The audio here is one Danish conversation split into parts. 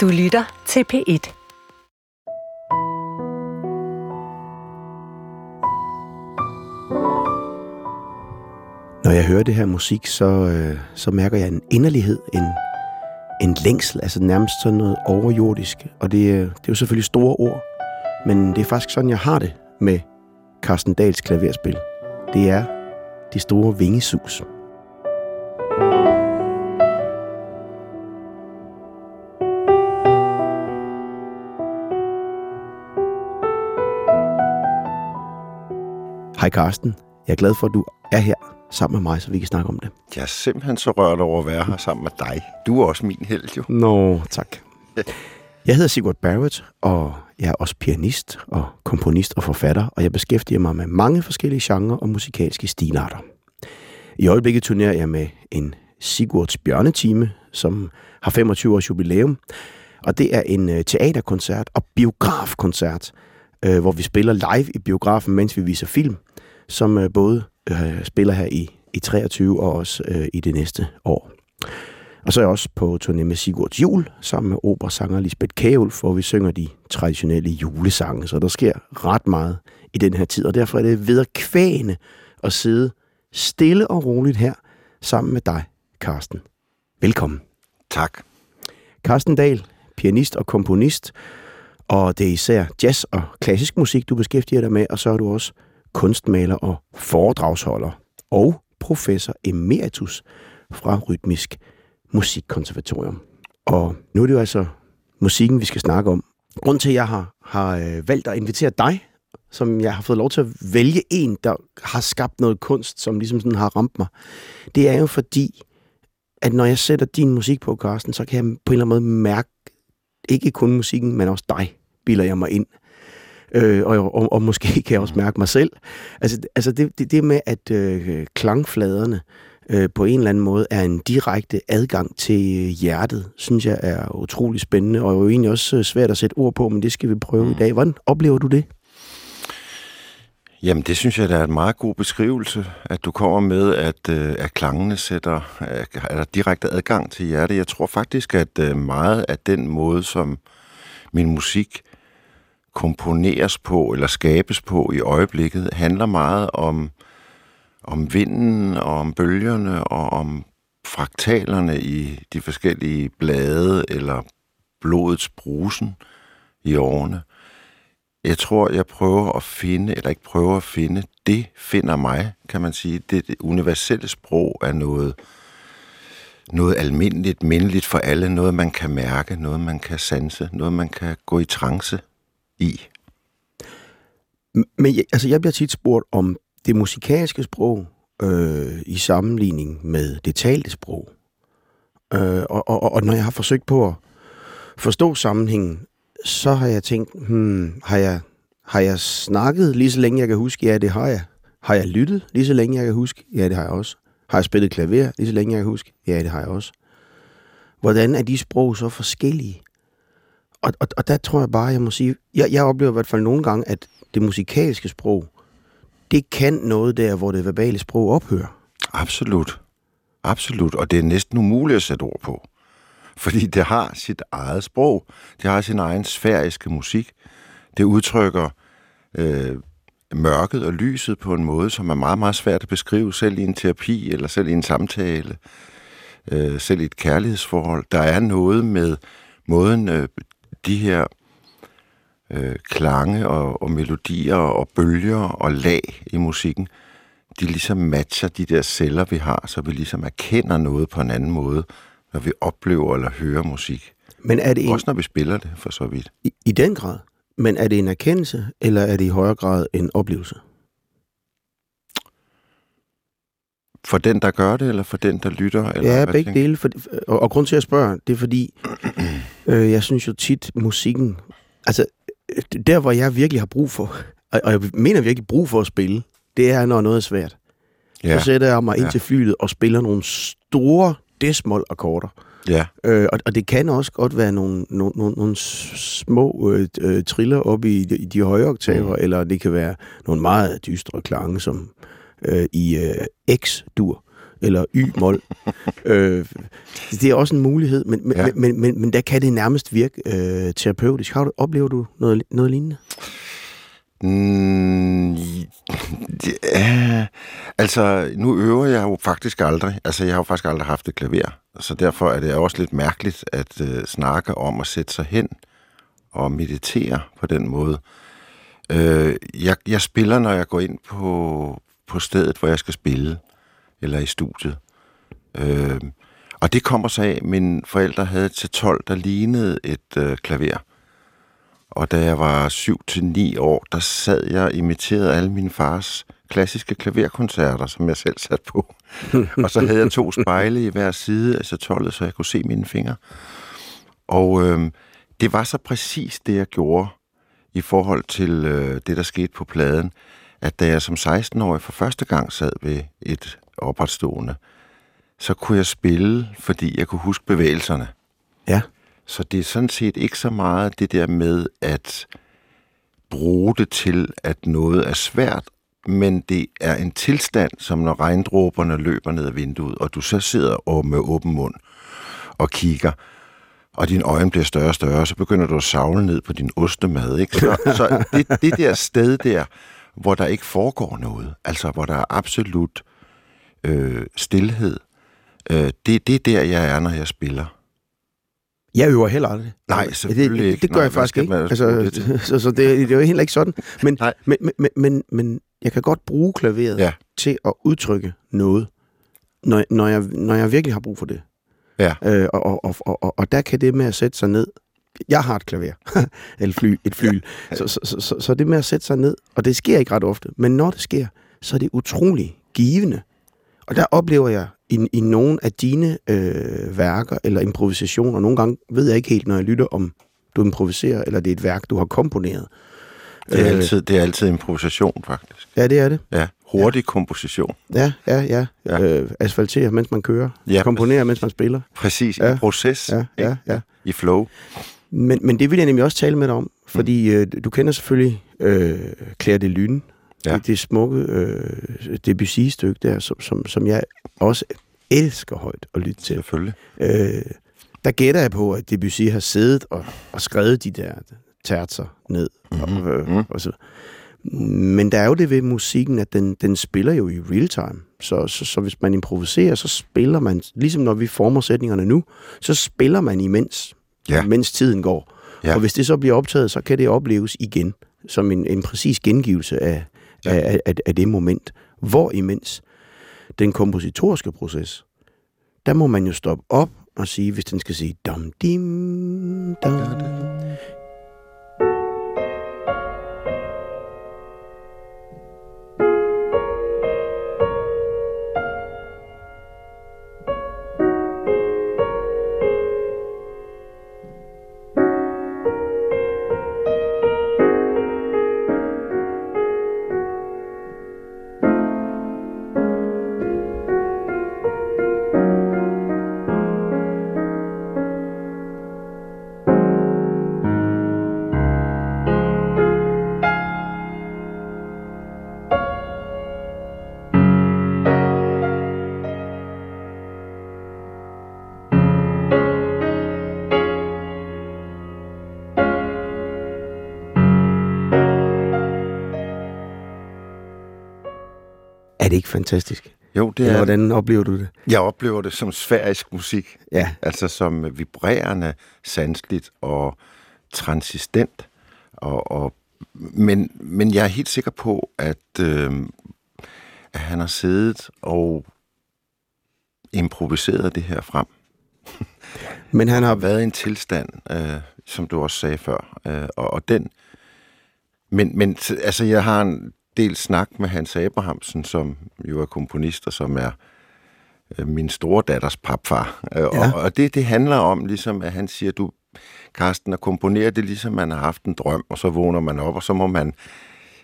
Du lytter til P1. Når jeg hører det her musik, så, øh, så mærker jeg en inderlighed, en, en længsel, altså nærmest sådan noget overjordisk. Og det, øh, det er jo selvfølgelig store ord, men det er faktisk sådan, jeg har det med Carsten Dahls klaverspil. Det er de store vingesus. Hej Carsten, jeg er glad for, at du er her sammen med mig, så vi kan snakke om det. Jeg er simpelthen så rørt over at være her sammen med dig. Du er også min held, jo. Nå, tak. Jeg hedder Sigurd Barrett, og jeg er også pianist og komponist og forfatter, og jeg beskæftiger mig med mange forskellige genrer og musikalske stilarter. I øjeblikket turnerer jeg med en Sigurds Bjørnetime, som har 25 års jubilæum, og det er en øh, teaterkoncert og biografkoncert, øh, hvor vi spiller live i biografen, mens vi viser film, som øh, både øh, spiller her i, i 23 og også øh, i det næste år. Og så er jeg også på turné med Sigurds Jul, sammen med operasanger Lisbeth Kæulf, hvor vi synger de traditionelle julesange. Så der sker ret meget i den her tid, og derfor er det vederkvægende at sidde stille og roligt her sammen med dig, Karsten. Velkommen. Tak. Carsten Dahl, pianist og komponist, og det er især jazz og klassisk musik, du beskæftiger dig med, og så er du også kunstmaler og foredragsholder, og professor emeritus fra Rytmisk Musikkonservatorium. Og nu er det jo altså musikken, vi skal snakke om. Grunden til, at jeg har, har øh, valgt at invitere dig, som jeg har fået lov til at vælge en, der har skabt noget kunst, som ligesom sådan har ramt mig, det er jo fordi, at når jeg sætter din musik på, Carsten, så kan jeg på en eller anden måde mærke, ikke kun musikken, men også dig, bilder jeg mig ind. Øh, og, og, og måske kan jeg også mærke mig selv. Altså, altså det, det, det med, at øh, klangfladerne øh, på en eller anden måde er en direkte adgang til hjertet, synes jeg er utrolig spændende, og jo egentlig også øh, svært at sætte ord på, men det skal vi prøve mm. i dag. Hvordan oplever du det? Jamen, det synes jeg, der er en meget god beskrivelse, at du kommer med, at, øh, at klangene sætter, er der direkte adgang til hjertet. Jeg tror faktisk, at øh, meget af den måde, som min musik komponeres på eller skabes på i øjeblikket, handler meget om, om vinden og om bølgerne og om fraktalerne i de forskellige blade eller blodets brusen i årene. Jeg tror, jeg prøver at finde, eller ikke prøver at finde, det finder mig, kan man sige. Det, det universelle sprog er noget, noget almindeligt, mindeligt for alle, noget man kan mærke, noget man kan sanse, noget man kan gå i trance i. Men altså, jeg bliver tit spurgt om det musikalske sprog øh, i sammenligning med det talte sprog. Øh, og, og, og når jeg har forsøgt på at forstå sammenhængen, så har jeg tænkt, hmm, har jeg, har jeg snakket lige så længe jeg kan huske? Ja, det har jeg. Har jeg lyttet lige så længe jeg kan huske? Ja, det har jeg også. Har jeg spillet klaver lige så længe jeg kan huske? Ja, det har jeg også. Hvordan er de sprog så forskellige? Og, og, og der tror jeg bare, jeg må sige, jeg, jeg oplever i hvert fald nogle gange, at det musikalske sprog, det kan noget der, hvor det verbale sprog ophører. Absolut. Absolut. Og det er næsten umuligt at sætte ord på. Fordi det har sit eget sprog. Det har sin egen sfæriske musik. Det udtrykker øh, mørket og lyset på en måde, som er meget, meget svært at beskrive, selv i en terapi eller selv i en samtale, øh, selv i et kærlighedsforhold. Der er noget med måden, øh, de her øh, klange og, og melodier og bølger og lag i musikken, de ligesom matcher de der celler, vi har, så vi ligesom erkender noget på en anden måde, når vi oplever eller hører musik. Men er det en... Også når vi spiller det, for så vidt. I, I den grad. Men er det en erkendelse, eller er det i højere grad en oplevelse? For den, der gør det, eller for den, der lytter? Eller ja, begge dele. For, og, og grund til at spørge, det er fordi, øh, jeg synes jo tit, musikken... Altså, der hvor jeg virkelig har brug for, og jeg mener virkelig brug for at spille, det er, når noget er svært. Ja. Så sætter jeg mig ind ja. til flyet og spiller nogle store desmol akkorder Ja. Øh, og, og det kan også godt være nogle, nogle, nogle, nogle små øh, øh, triller op i de, i de høje oktaver, mm. eller det kan være nogle meget dystre klange, som øh, i øh, X-dur. Eller y-mol. øh, det er også en mulighed, men, men, Ja. men, men, men, der kan det nærmest virke øh, terapeutisk. Har du, oplever du noget, noget lignende? Mm, er, altså, nu øver jeg jo faktisk aldrig. Altså, jeg har jo faktisk aldrig haft et klaver. Så derfor er det også lidt mærkeligt at øh, snakke om at sætte sig hen og meditere på den måde. Øh, jeg, jeg spiller, når jeg går ind på, på stedet, hvor jeg skal spille, eller i studiet. Øh, og det kommer så af, at mine forældre havde til 12, der lignede et øh, klaver. Og da jeg var 7-9 år, der sad jeg og imiterede alle mine fars klassiske klaverkoncerter, som jeg selv satte på. og så havde jeg to spejle i hver side af satollet, så jeg kunne se mine fingre. Og øh, det var så præcis det, jeg gjorde i forhold til øh, det, der skete på pladen, at da jeg som 16-årig for første gang sad ved et opretstående, så kunne jeg spille, fordi jeg kunne huske bevægelserne. Ja. Så det er sådan set ikke så meget det der med at bruge det til, at noget er svært, men det er en tilstand, som når regndråberne løber ned ad vinduet, og du så sidder og med åben mund og kigger, og dine øjne bliver større og større, så begynder du at savle ned på din ostemad. Ikke? Så, så det, det der sted der, hvor der ikke foregår noget, altså hvor der er absolut øh, stillhed, øh, det, det er der, jeg er, når jeg spiller. Jeg øver heller aldrig. Nej, selvfølgelig det, ikke. det, det gør Nej, jeg faktisk ikke. Altså, det så så det, det er jo heller ikke sådan. Men, Nej. men, men, men, men jeg kan godt bruge klaveret Ja. til at udtrykke noget, når, når, jeg, når jeg virkelig har brug for det. Ja. Øh, og, og, og, og, og, og der kan det med at sætte sig ned. Jeg har et klaver, eller fly, et flyl. Ja. Så, så, så, så, så det med at sætte sig ned, og det sker ikke ret ofte, men når det sker, så er det utrolig givende. Og der oplever jeg i, i nogle af dine øh, værker eller improvisationer, nogle gange ved jeg ikke helt, når jeg lytter, om du improviserer, eller det er et værk, du har komponeret. Det er, Øh, altid, det er altid improvisation, faktisk. Ja, det er det. Ja, hurtig komposition. Ja, ja, ja. Ja. ja. Øh, asfaltere, mens man kører. Ja. Komponere, mens man spiller. Præcis, Ja. i proces. Ja, ja, ikke? ja. I flow. Men, men det vil jeg nemlig også tale med dig om, fordi øh, du kender selvfølgelig øh, Claire de Lune. Ja. Det, det smukke øh, Debussy-stykke der, som, som, som jeg også elsker højt at lytte til. Selvfølgelig. Øh, der gætter jeg på, at Debussy har siddet og, og skrevet de der tertser ned. Mm-hmm. Og, øh, og så. Men der er jo det ved musikken, at den, den spiller jo i real time. Så, så, så hvis man improviserer, så spiller man, ligesom når vi former sætningerne nu, så spiller man imens, Ja. mens tiden går. Ja. Og hvis det så bliver optaget, så kan det opleves igen, som en, en præcis gengivelse af, Ja. af, af, af det moment. Hvor imens den kompositoriske proces, der må man jo stoppe op og sige, hvis den skal sige dum dim dum. Det ikke fantastisk? Jo, det er, hvordan oplever du det? jeg oplever det som sfærisk musik. Ja, Altså som vibrerende, sansligt og transistent. Og, og, men, men jeg er helt sikker på, at, øh, at han har siddet og improviseret det her frem. men han har været i en tilstand, øh, som du også sagde før, øh, og, og den... Men, men altså, jeg har en del snak med Hans Abrahamsen, som jo er komponist, og som er øh, min store datters papfar. Øh, Ja. Og, og det, det handler om, ligesom at han siger, du, Karsten, at komponere det, ligesom man har haft en drøm, og så vågner man op, og så må man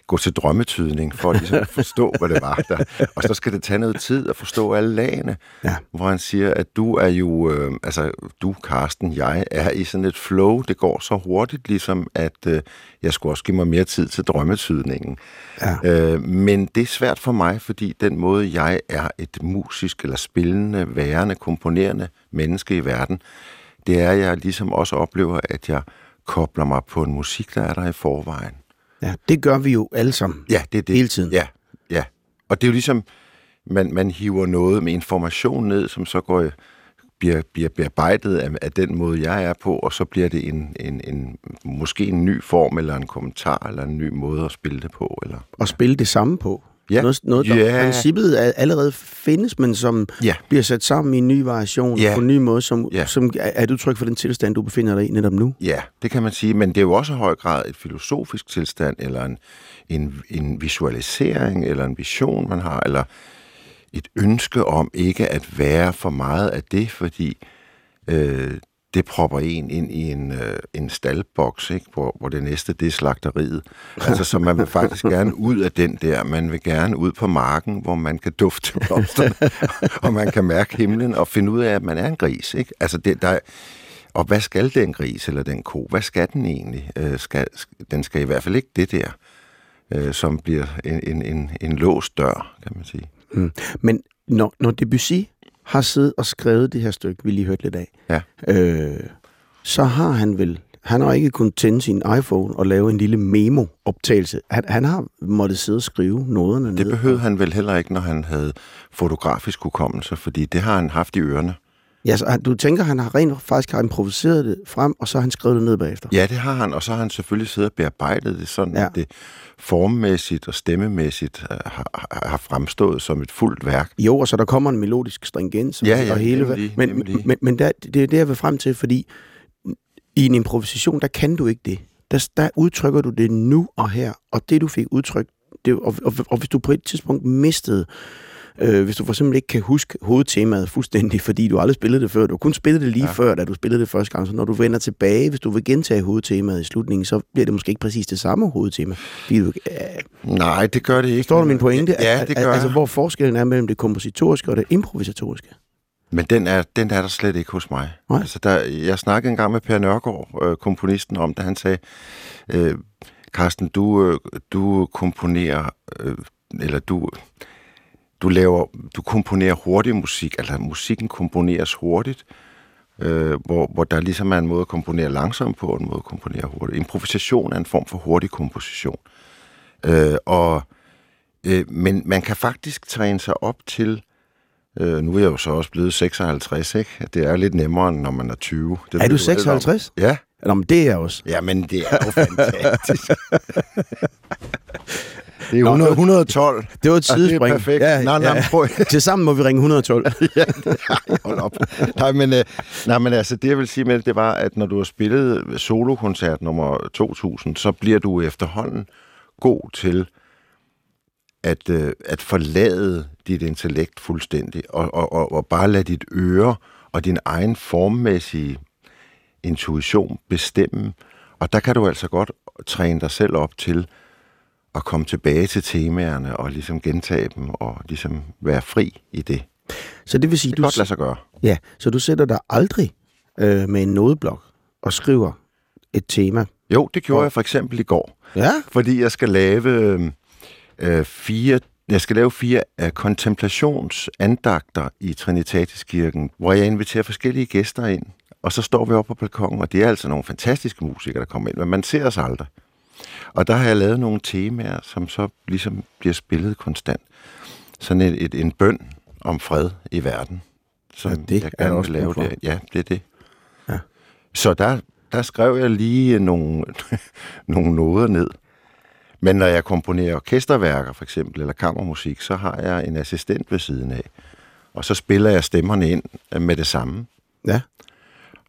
gå til drømmetydning, for at ligesom forstå, hvad det var der. Og så skal det tage noget tid at forstå alle lagene, Ja. hvor han siger, at du er jo, øh, altså du, Karsten, jeg er i sådan et flow, det går så hurtigt, ligesom at øh, jeg skulle også give mig mere tid til drømmetydningen. Ja. Øh, men det er svært for mig, fordi den måde, jeg er et musisk eller spillende, værende, komponerende menneske i verden, det er, at jeg ligesom også oplever, at jeg kobler mig på en musik, der er der i forvejen. Ja, det gør vi jo alle sammen. Ja, det er det. Hele tiden. Ja, ja. Og det er jo ligesom, man, man hiver noget med information ned, som så går, bliver, bliver bearbejdet af, af den måde, jeg er på, og så bliver det en, en, en, måske en ny form, eller en kommentar, eller en ny måde at spille det på. Eller, Og spille det samme på. Ja. Noget, noget der Ja. princippet er- allerede findes, men som Ja. bliver sat sammen i en ny variation, Ja. på en ny måde, som, Ja. som er er et udtryk for den tilstand, du befinder dig i netop nu. Ja, det kan man sige, men det er jo også i høj grad et filosofisk tilstand, eller en, en, en visualisering, eller en vision, man har, eller et ønske om ikke at være for meget af det, fordi øh, det propper en ind i en, øh, en staldboks, ikke? Hvor, hvor det næste, det er slagteriet. Altså, så man vil faktisk gerne ud af den der. Man vil gerne ud på marken, hvor man kan dufte blomsterne, og man kan mærke himlen, og finde ud af, at man er en gris, ikke? Altså, det, der, er- og hvad skal den gris eller den ko? Hvad skal den egentlig? Øh, skal, den skal i hvert fald ikke det der, øh, som bliver en, en, en, en låst dør, kan man sige. Mm. Men når, når Debussy har siddet og skrevet det her stykke, vi lige hørte lidt af, Ja. øh, så har han vel, han har ikke kunnet tænde sin iPhone og lave en lille memo-optagelse. Han, han har måttet sidde og skrive noderne Det ned. behøvede han vel heller ikke, når han havde fotografisk hukommelse, fordi det har han haft i ørerne. Ja, så han- du tænker, han har rent faktisk har improviseret det frem, og så har han skrevet det ned bagefter. Ja, det har han, og så har han selvfølgelig siddet og bearbejdet det sådan, Ja. at det formmæssigt og stemmemæssigt øh, har, har- har fremstået som et fuldt værk. Jo, og så der kommer en melodisk stringens Ja, ja, og hele. nemlig, men nemlig. men, men der, det er det, jeg vil frem til, fordi i en improvisation, der kan du ikke det. Der, der udtrykker du det nu og her, og det du fik udtrykt, det, og, og, og hvis du på et tidspunkt mistede, øh, hvis du for eksempel ikke kan huske hovedtemaet fuldstændig, fordi du aldrig spillede det før, du kun spillet det lige ja. Før, da du spillede det første gang, så når du vender tilbage, hvis du vil gentage hovedtemaet i slutningen, så bliver det måske ikke præcis det samme hovedtema. Fordi du, øh, Nej, det gør det ikke. Forstår du min pointe? Ja, det gør Altså, hvor forskellen er mellem det kompositoriske og det improvisatoriske. Men den er, den er der slet ikke hos mig. Nej. Altså, der, jeg snakkede engang med Per Nørgaard, øh, komponisten, om det. Han sagde, øh, Carsten, du, øh, du komponerer, øh, eller du, du laver, du komponerer hurtig musik, altså musikken komponeres hurtigt, øh, hvor, hvor der ligesom er en måde at komponere langsomt på, og en måde at komponere hurtigt. Improvisation er en form for hurtig komposition. Øh, og, øh, men man kan faktisk træne sig op til Øh, nu er jeg jo så også blevet 56, ikke? Det er lidt nemmere, end når man er 20. Det Er du lidt om. 56? Ja. Nå, men det er jeg også. Ja, men det er jo fantastisk. det er Nå, 100, 112. Det var et Og det er sidespring. perfekt. Nej, nej, men prøv- Til sammen må vi ringe 112. ja, det, ej, hold op. Nej, men, øh, nej, men altså, det jeg vil sige med det, det var, at når du har spillet solokoncert nummer 2000, så bliver du efterhånden god til at, øh, at forlade dit intellekt fuldstændig, og, og, og, og bare lade dit øre og din egen formmæssige intuition bestemme. Og der kan du altså godt træne dig selv op til at komme tilbage til temaerne og ligesom gentage dem og ligesom være fri i det. Så det vil sige, Det du, godt lade sig gøre. ja, så du sætter dig aldrig øh, med en nodeblok og skriver et tema. Jo, det gjorde Og- jeg for eksempel i går, Ja, fordi jeg skal lave øh, fire jeg skal lave fire øh, kontemplationsandagter i Trinitatiskirken, hvor jeg inviterer forskellige gæster ind, og så står vi oppe på balkongen, og det er altså nogle fantastiske musikere, der kommer ind, men man ser os aldrig. Og der har jeg lavet nogle temaer, som så ligesom bliver spillet konstant. Sådan et, et, en bøn om fred i verden, som Ja, det jeg er gerne også vil lave der. Ja, det er det. Ja. Så der, der skrev jeg lige nogle, nogle noder ned. Men når jeg komponerer orkesterværker, for eksempel, eller kammermusik, så har jeg en assistent ved siden af. Og så spiller jeg stemmerne ind med det samme. ja.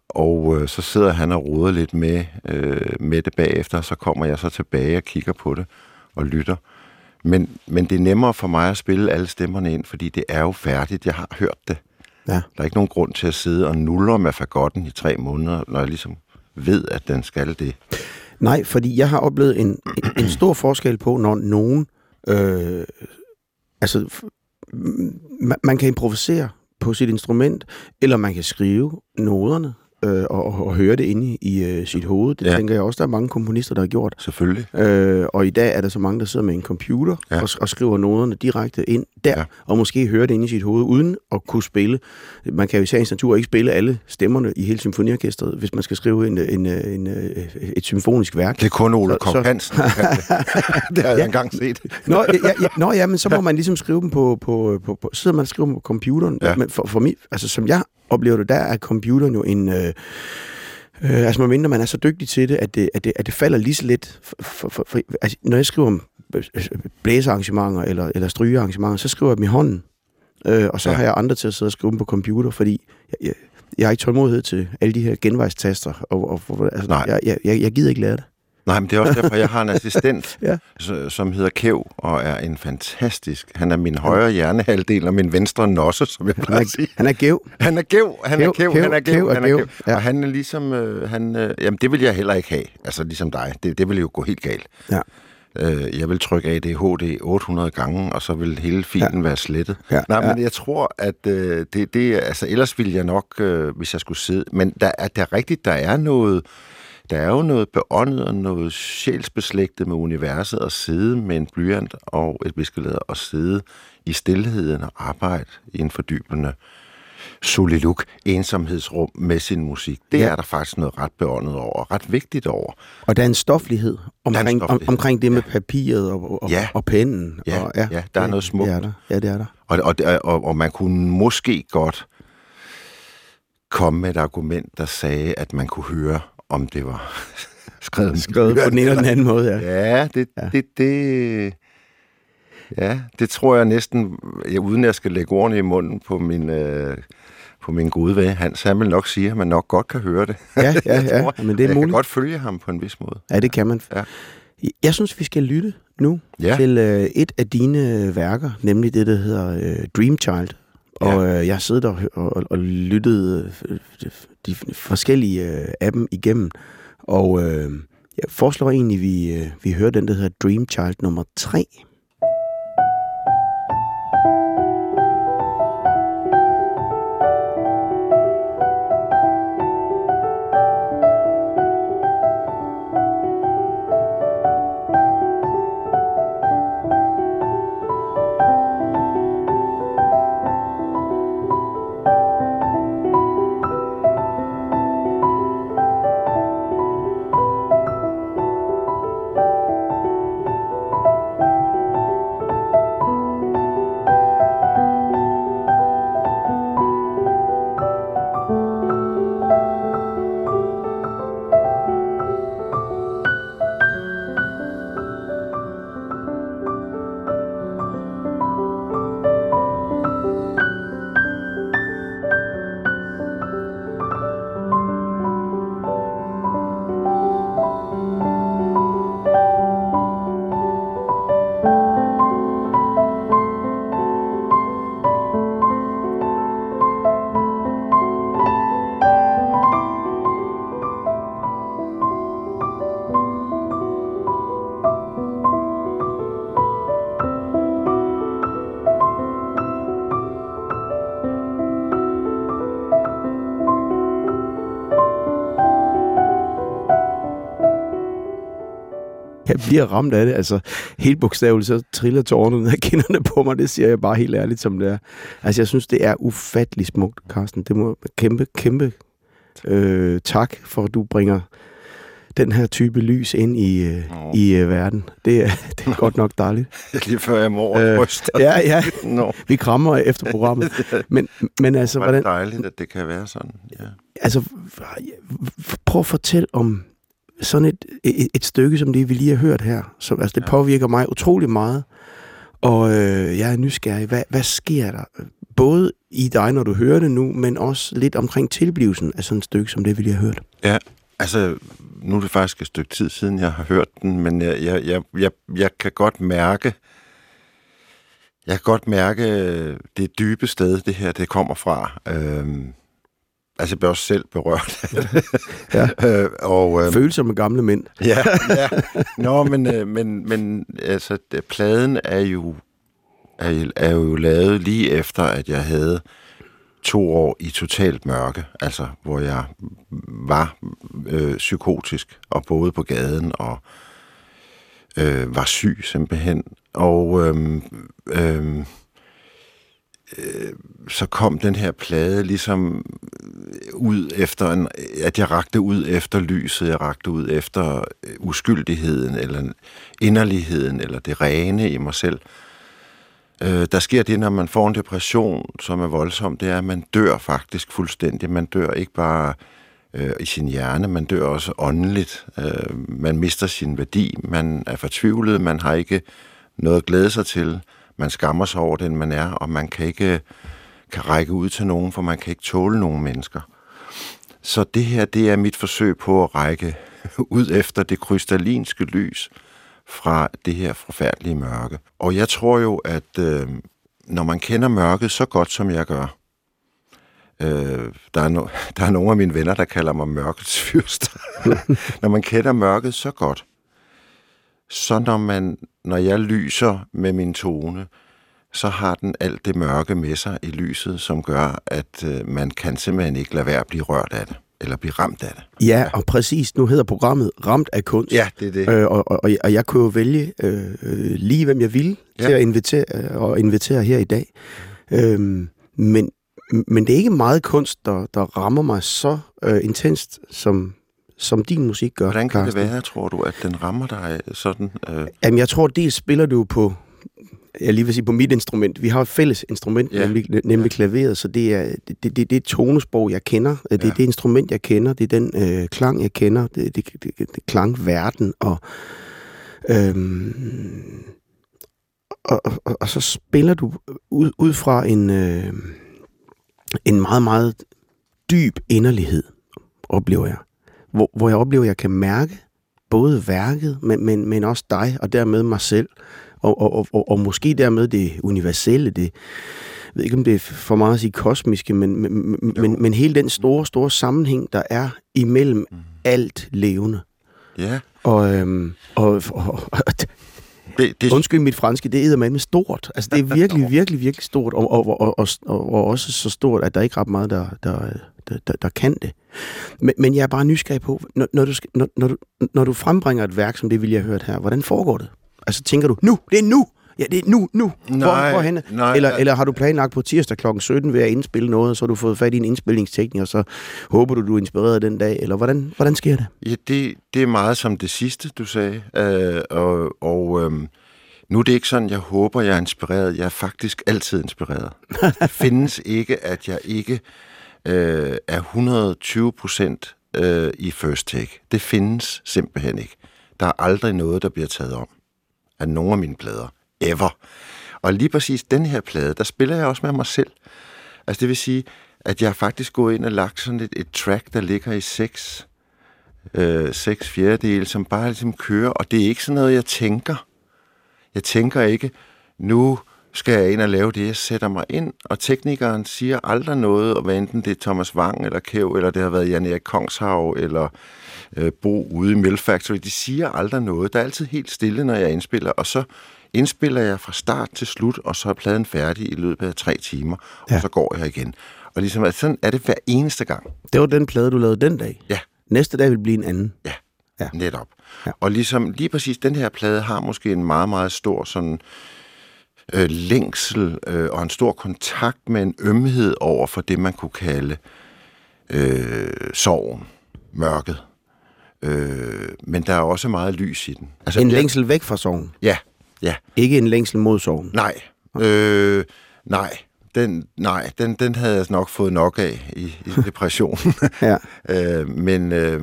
Og øh, så sidder han og roder lidt med, øh, med det bagefter, og så kommer jeg så tilbage og kigger på det og lytter. Men, men det er nemmere for mig at spille alle stemmerne ind, fordi det er jo færdigt. Jeg har hørt det. Ja. Der er ikke nogen grund til at sidde og nuller med fagotten i tre måneder, når jeg ligesom ved, at den skal det. Nej, fordi jeg har oplevet en, en, stor forskel på, når nogen... Øh, altså, man, man kan improvisere på sit instrument, eller man kan skrive noderne øh, og, og høre det inde i, øh, sit hoved. Det ja. tænker jeg også, der er mange komponister, der har gjort. Selvfølgelig. Øh, og i dag er der så mange, der sidder med en computer ja. og, og skriver noderne direkte ind der, ja. og måske høre det inde i sit hoved, uden at kunne spille. Man kan jo i sagens natur ikke spille alle stemmerne i hele symfoniorkestret, hvis man skal skrive en, en, en, en, et symfonisk værk. Det er kun Ole Kok Hansen, det har jeg ja. engang set. Nå ja, ja, nå, ja, men så må man ligesom skrive dem på, på, på, på sidder man og skriver dem på computeren. Ja. Men for, for mig, altså som jeg oplever det, der er computeren jo en... Øh, øh, altså, medmindre man er så dygtig til det, at det, at det, at det falder lige så lidt. For, for, for, for, altså, når jeg skriver om øh, blæsearrangementer eller, eller strygearrangementer, så skriver jeg dem i hånden. Øh, og så ja. har jeg andre til at sidde og skrive dem på computer, fordi jeg, jeg, jeg har ikke tålmodighed til alle de her genvejstaster. Og, og, altså, Nej. Jeg, jeg, jeg gider ikke lære det. Nej, men det er også derfor, jeg har en assistent, ja. som hedder Kev, og er en fantastisk... Han er min højre hjernehalvdel og min venstre nosse, som jeg plejer at sige. Han er Gev. Han er Gev, han er Kev, han er Gev, han er Gev. Ja. Og han er ligesom... Øh, han, øh, jamen, det vil jeg heller ikke have. Altså, ligesom dig. Det, det vil jo gå helt galt. Ja. Øh, jeg vil trykke ADHD 800 gange, og så vil hele filen ja. være slettet. Ja. Nej, men ja. jeg tror, at øh, det, det... Altså, ellers ville jeg nok, øh, hvis jeg skulle sidde... Men der er, der er rigtigt, der er noget der er jo noget beåndet og noget sjælsbeslægtet med universet at sidde med en blyant og et viskelæder og sidde i stillheden og arbejde i en fordybende soliluk, ensomhedsrum med sin musik. Det ja. er der faktisk noget ret beåndet over, ret vigtigt over. Og der er en stoflighed omkring, en stoflighed. Om, omkring det med ja. papiret og, og, ja. og pennen. Ja, og, ja, ja der er noget smukt. Det er der. Ja, det er der. Og, og, og, og man kunne måske godt komme med et argument, der sagde, at man kunne høre om det var skrevet, skrevet på den ene eller den anden måde, ja. Ja, det, ja. det, det, ja, det tror jeg næsten, jeg, uden jeg skal lægge ordene i munden på min, øh, på min gode ven, Hans, han vil nok sige, at man nok godt kan høre det. Ja, ja, ja, tror, men det er jeg muligt. kan godt følge ham på en vis måde. Ja, det kan man. Ja. Jeg synes, vi skal lytte nu ja. til øh, et af dine værker, nemlig det, der hedder øh, Dream Child. Og ja. øh, jeg sidder og, og, og lyttede øh, de forskellige øh, af dem igennem. Og øh, jeg foreslår egentlig, at vi, øh, vi hører den, der hedder Dream Child nummer 3. bliver ramt af det. Altså, helt bogstaveligt, så triller tårnet ned af kinderne på mig. Det siger jeg bare helt ærligt, som det er. Altså, jeg synes, det er ufattelig smukt, Carsten. Det må kæmpe, kæmpe øh, tak for, at du bringer den her type lys ind i, øh, i øh, verden. Det er, det er godt nok dejligt. Lige før jeg må øh, Ja, ja. No. Vi krammer efter programmet. Men, men altså, det er hvordan... dejligt, at det kan være sådan. Ja. Altså, prøv at fortælle om sådan et, et, et stykke som det, vi lige har hørt her, som, altså, det ja. påvirker mig utrolig meget. Og øh, jeg er nysgerrig. Hvad, hvad sker der? Både i dig, når du hører det nu, men også lidt omkring tilblivelsen af sådan et stykke som det, vi lige har hørt. Ja, altså, nu er det faktisk et stykke tid siden, jeg har hørt den, men jeg, jeg, jeg, jeg, jeg kan godt mærke, jeg kan godt mærke det dybe sted, det her det kommer fra. Øhm, altså jeg blev også selv berørt. Ja. øh, og, øh, Følsomme gamle mænd. ja, ja. Nå, men, øh, men, men altså, pladen er jo, er, jo- er jo lavet lige efter, at jeg havde to år i totalt mørke, altså hvor jeg var øh, psykotisk og boede på gaden og øh, var syg simpelthen. Og øhm, øhm, øh, så kom den her plade ligesom ud efter, en, at jeg rakte ud efter lyset, jeg rakte ud efter øh, uskyldigheden, eller inderligheden, eller det rene i mig selv. Øh, der sker det, når man får en depression, som er voldsom, det er, at man dør faktisk fuldstændig. Man dør ikke bare øh, i sin hjerne, man dør også åndeligt. Øh, man mister sin værdi, man er fortvivlet, man har ikke noget at glæde sig til, man skammer sig over den, man er, og man kan ikke kan række ud til nogen, for man kan ikke tåle nogen mennesker. Så det her, det er mit forsøg på at række ud efter det krystallinske lys fra det her forfærdelige mørke. Og jeg tror jo, at øh, når man kender mørket så godt, som jeg gør, øh, der, er no, der er nogle af mine venner, der kalder mig mørkets fyrst. når man kender mørket så godt, så når, man, når jeg lyser med min tone, så har den alt det mørke med sig i lyset, som gør, at øh, man kan simpelthen ikke lade være at blive rørt af det, eller blive ramt af det. Ja, og præcis. Nu hedder programmet Ramt af kunst. Ja, det er det. Øh, og, og, og jeg kunne jo vælge øh, lige, hvem jeg ville ja. Til at invitere, øh, og invitere her i dag. Øhm, men, men det er ikke meget kunst, der, der rammer mig så øh, intenst, som, som din musik gør. Hvordan kan det Carsten. være, tror du, at den rammer dig sådan? Øh, Jamen, jeg tror, dels spiller du på, jeg lige vil sige på mit instrument. Vi har et fælles instrument, ja. Nemlig, nemlig ja. klaveret, så det er det, det, det, det er et tonesprog, jeg kender. Det er Ja. det instrument, jeg kender. Det er den øh, klang, jeg kender. Det, det, det, det, det klangverden. Og, øhm, og, og, og, og så spiller du ud, ud fra en, øh, en meget, meget dyb inderlighed, oplever jeg. Hvor, hvor jeg oplever, at jeg kan mærke både værket, men, men, men også dig, og dermed mig selv, og, og, og, og, og måske dermed det universelle, det, jeg ved ikke, om det er for meget at sige kosmiske, men, men, men, men, men hele den store, store sammenhæng, der er imellem Mm. alt levende. ja, Og, øhm, og, og, og det, det, undskyld mit franske, det er med stort. Altså, det er virkelig, virkelig, virkelig stort, og, og, og, og, og, og også så stort, at der ikke er ret meget, der, der, der, der, der kan det. Men, men jeg er bare nysgerrig på, når, når, du, når, når, du, når du frembringer et værk, som det vil jeg have hørt her, hvordan foregår det? Altså, tænker du, nu, det er nu, ja, det er nu, nu. Nej, hvor, hvorhenne? nej, eller, eller har du planlagt på tirsdag kl. 17 ved at indspille noget, og så har du fået fat i en indspilningsteknik, og så håber du, du er inspireret den dag, eller hvordan, hvordan sker det? Ja, det, det er meget som det sidste, du sagde. Øh, og og øhm, nu er det ikke sådan, jeg håber, jeg er inspireret. Jeg er faktisk altid inspireret. det findes ikke, at jeg ikke øh, er 120 procent øh, i first take. Det findes simpelthen ikke. Der er aldrig noget, der bliver taget om af nogen af mine plader. Ever. Og lige præcis den her plade, der spiller jeg også med mig selv. Altså det vil sige, at jeg har faktisk gået ind og lagt sådan et, et track, der ligger i 6 øh, 6 fjerdedele, som bare ligesom kører, og det er ikke sådan noget, jeg tænker. Jeg tænker ikke, nu skal jeg ind og lave det, jeg sætter mig ind, og teknikeren siger aldrig noget, og hvad enten det er Thomas Wang eller Kæv, eller det har været Jan Erik Kongshav, eller øh, Bo ude i Mill Factory, de siger aldrig noget. Der er altid helt stille, når jeg indspiller, og så indspiller jeg fra start til slut, og så er pladen færdig i løbet af tre timer, og Ja. så går jeg igen. Og ligesom, at sådan er det hver eneste gang. Det var den plade, du lavede den dag. Ja. Næste dag vil blive en anden. Ja, Ja. netop. Ja. Og ligesom lige præcis den her plade har måske en meget, meget stor sådan øh, længsel øh, og en stor kontakt med en ømhed over for det, man kunne kalde øh, sorgen, mørket. Øh, men der er også meget lys i den. Altså, En længsel væk fra sorgen. Ja, ja. Ikke en længsel mod sorgen. Nej. Øh, nej. Den, nej, den, den havde jeg nok fået nok af i, i depressionen. Ja. øh, men øh,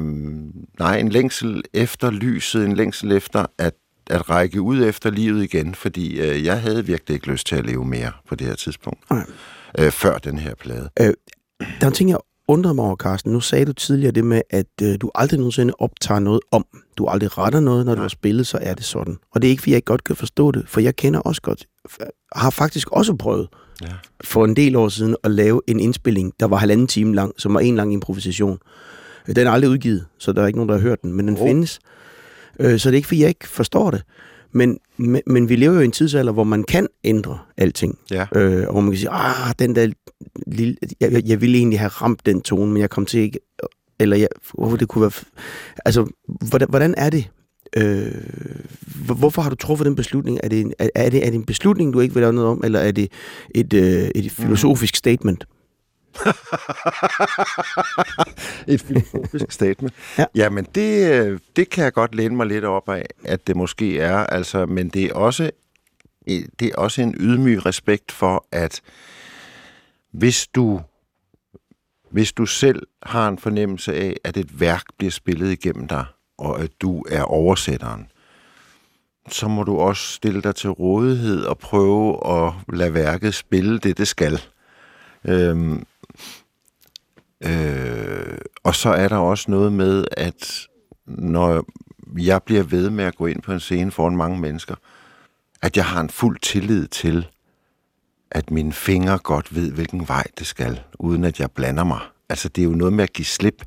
nej, en længsel efter lyset, en længsel efter at, at række ud efter livet igen, fordi øh, jeg havde virkelig ikke lyst til at leve mere på det her tidspunkt. Nej. Øh, før den her plade. Der er en ting, jeg undrede mig over, Carsten. Nu sagde du tidligere det med, at øh, du aldrig nogensinde optager noget om. Du aldrig retter noget, når du har spillet, så er det sådan. Og det er ikke, fordi jeg ikke godt kan forstå det, for jeg kender også godt, har faktisk også prøvet Ja. for en del år siden at lave en indspilling, der var halvanden time lang, som var en lang improvisation. Øh, Den er aldrig udgivet, så der er ikke nogen, der har hørt den, men den oh. findes. Øh, Så det er ikke, fordi jeg ikke forstår det. Men, men, men vi lever jo i en tidsalder, hvor man kan ændre alting. Ja. Øh, og hvor man kan sige, ah, den der lille, jeg, jeg, ville egentlig have ramt den tone, men jeg kom til ikke, eller jeg, hvorfor det kunne være, altså, hvordan, hvordan er det? Øh, hvor- hvorfor har du truffet den beslutning? Er det, en, er, er, det, er det en beslutning, du ikke vil lave noget om, eller er det et, øh, et filosofisk statement? Et filosofisk statement. Ja. Jamen, det, øh, det kan jeg godt læne mig lidt op af, at det måske er, altså, men det er også, det er også en ydmyg respekt for, at hvis du, hvis du selv har en fornemmelse af, at et værk bliver spillet igennem dig, og at du er oversætteren, så må du også stille dig til rådighed og prøve at lade værket spille det, det skal. Øhm, Øh, og så er der også noget med, at når jeg bliver ved med at gå ind på en scene foran mange mennesker, at jeg har en fuld tillid til, at mine fingre godt ved, hvilken vej det skal, uden at jeg blander mig. Altså, det er jo noget med at give slip.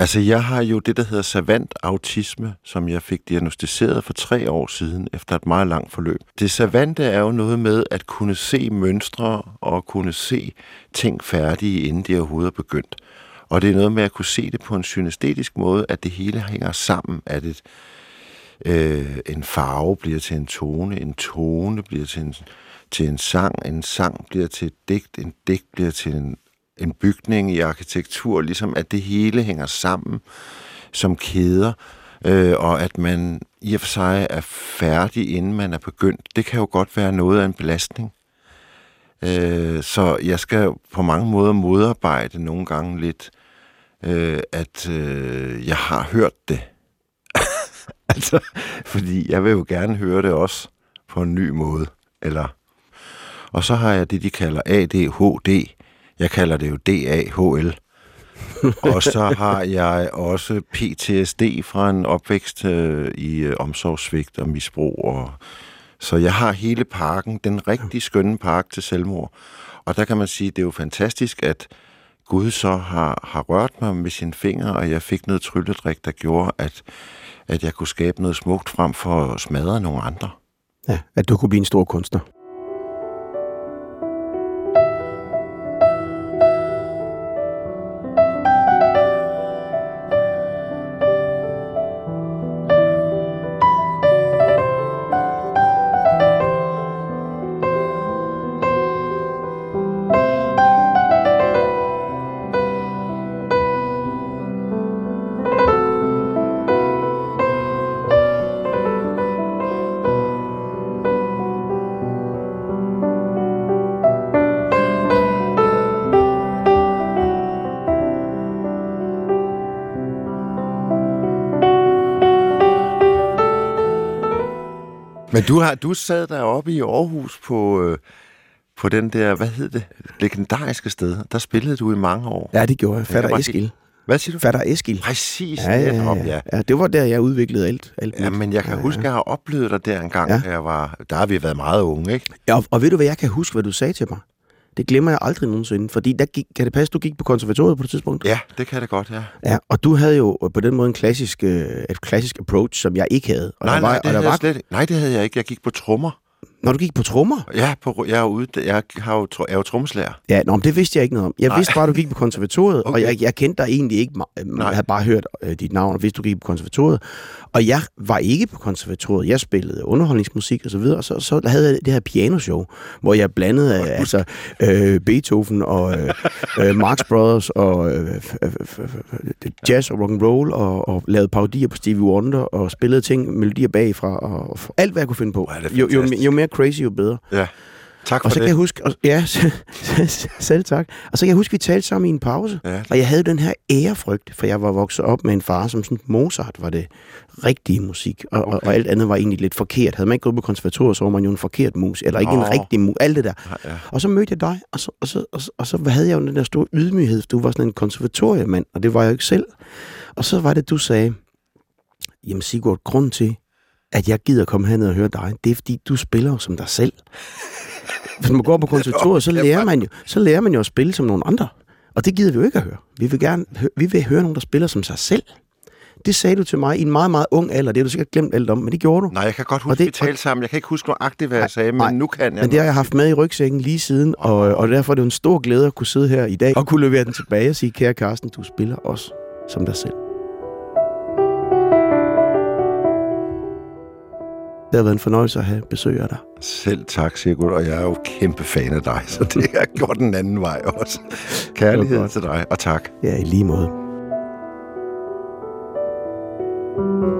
Altså, jeg har jo det, der hedder savant autisme, som jeg fik diagnostiseret for tre år siden, efter et meget langt forløb. Det savante er jo noget med at kunne se mønstre og kunne se ting færdige, inden de overhovedet er begyndt. Og det er noget med at kunne se det på en synestetisk måde, at det hele hænger sammen, at et, øh, en farve bliver til en tone, en tone bliver til en, til en sang, en sang bliver til et digt, en digt bliver til en, en bygning i arkitektur, ligesom at det hele hænger sammen som kæder, øh, og at man i og for sig er færdig, inden man er begyndt. Det kan jo godt være noget af en belastning. Øh, så jeg skal på mange måder modarbejde nogle gange lidt, øh, at øh, jeg har hørt det. altså, fordi jeg vil jo gerne høre det også på en ny måde. Eller, og så har jeg det, de kalder ADHD. Jeg kalder det jo DAHL. og så har jeg også PTSD fra en opvækst øh, i øh, omsorgssvigt og misbrug. Og, så jeg har hele parken, den rigtig skønne park til selvmord. Og der kan man sige, det er jo fantastisk, at Gud så har, har rørt mig med sine fingre, og jeg fik noget trylledrik, der gjorde, at, at jeg kunne skabe noget smukt frem for at smadre nogle andre. Ja, at du kunne blive en stor kunstner. Men du har du sad deroppe i Aarhus på, øh, på den der, hvad hed det, legendariske sted. Der spillede du i mange år. Ja, det gjorde jeg. Fatter var Eskil. helt- Hvad siger du? Fatter Eskil. Præcis, Ja, ja, ja, ja. ja. Det var der, jeg udviklede alt. alt Ja, men jeg kan Ja, huske, at jeg har oplevet dig der engang, Ja. ja. jeg var, der har vi været meget unge, ikke? Ja, og, og ved du, hvad jeg kan huske, hvad du sagde til mig? Det glemmer jeg aldrig nogensinde, fordi der gik, kan det passe, du gik på konservatoriet på det tidspunkt? Ja, det kan det godt, ja. Ja, og du havde jo på den måde en klassisk, øh, et klassisk approach, som jeg ikke havde. Og Nej, der var, nej, det og der havde var, slet ikke. Nej, det havde jeg ikke. Jeg gik på trommer. Når du gik på trommer? Ja, på, jeg, er ude, jeg, har jo, jeg er jo trommeslager. Ja, nå, men det vidste jeg ikke noget om. Jeg Nej. vidste bare, at du gik på konservatoriet, okay. og jeg, jeg kendte dig egentlig ikke. me- Nej. Jeg havde bare hørt øh, dit navn, og vidste, du gik på konservatoriet. Og jeg var ikke på konservatoriet. Jeg spillede underholdningsmusik og så videre, og så, så havde jeg det her pianoshow, hvor jeg blandede øh, altså, øh, Beethoven og øh, øh, Marx Brothers og øh, f- jazz og rock and roll og, og lavede parodier på Stevie Wonder og spillede ting, melodier bagfra og, og alt, hvad jeg kunne finde på. Det Jo, jo, jo mere crazy, jo bedre. Ja. Tak for Og så det. kan jeg huske, og, ja, selv tak. Og så kan jeg huske, vi talte sammen i en pause. Ja. Og jeg havde den her ærefrygt, for jeg var vokset op med en far, som sådan Mozart var det rigtige musik, og, okay. og, og alt andet var egentlig lidt forkert. Havde man ikke gået på konservatoriet, så var man jo en forkert mus, eller ikke oh. en rigtig mus, alt det der. Ja, ja. Og så mødte jeg dig, og så, og, så, og, så, og så havde jeg jo den der store ydmyghed, du var sådan en konservatoriemand, og det var jeg jo ikke selv. Og så var det, du sagde, jamen Sigurd, grund til, at jeg gider komme herned og høre dig, det er fordi, du spiller jo som dig selv. hvis man går på konservatoriet, så lærer man jo, så lærer man jo at spille som nogle andre. Og det gider vi jo ikke at høre. Vi vil gerne vi vil høre nogen, der spiller som sig selv. Det sagde du til mig i en meget, meget ung alder. Det har du sikkert glemt alt om, men det gjorde du. Nej, jeg kan godt huske, det, vi talte sammen. Jeg kan ikke huske nøjagtigt, hvad nej, jeg sagde, men nej, nu kan jeg. Men det har jeg haft med i rygsækken lige siden, og, og derfor er det en stor glæde at kunne sidde her i dag og kunne levere den tilbage og sige, kære Carsten, du spiller også som dig selv. Det har været en fornøjelse at have besøg af dig. Selv tak, Sigurd, og jeg er jo kæmpe fan af dig, så det har gjort den anden vej også. Kærlighed til dig, og tak. Ja, i lige måde. Gå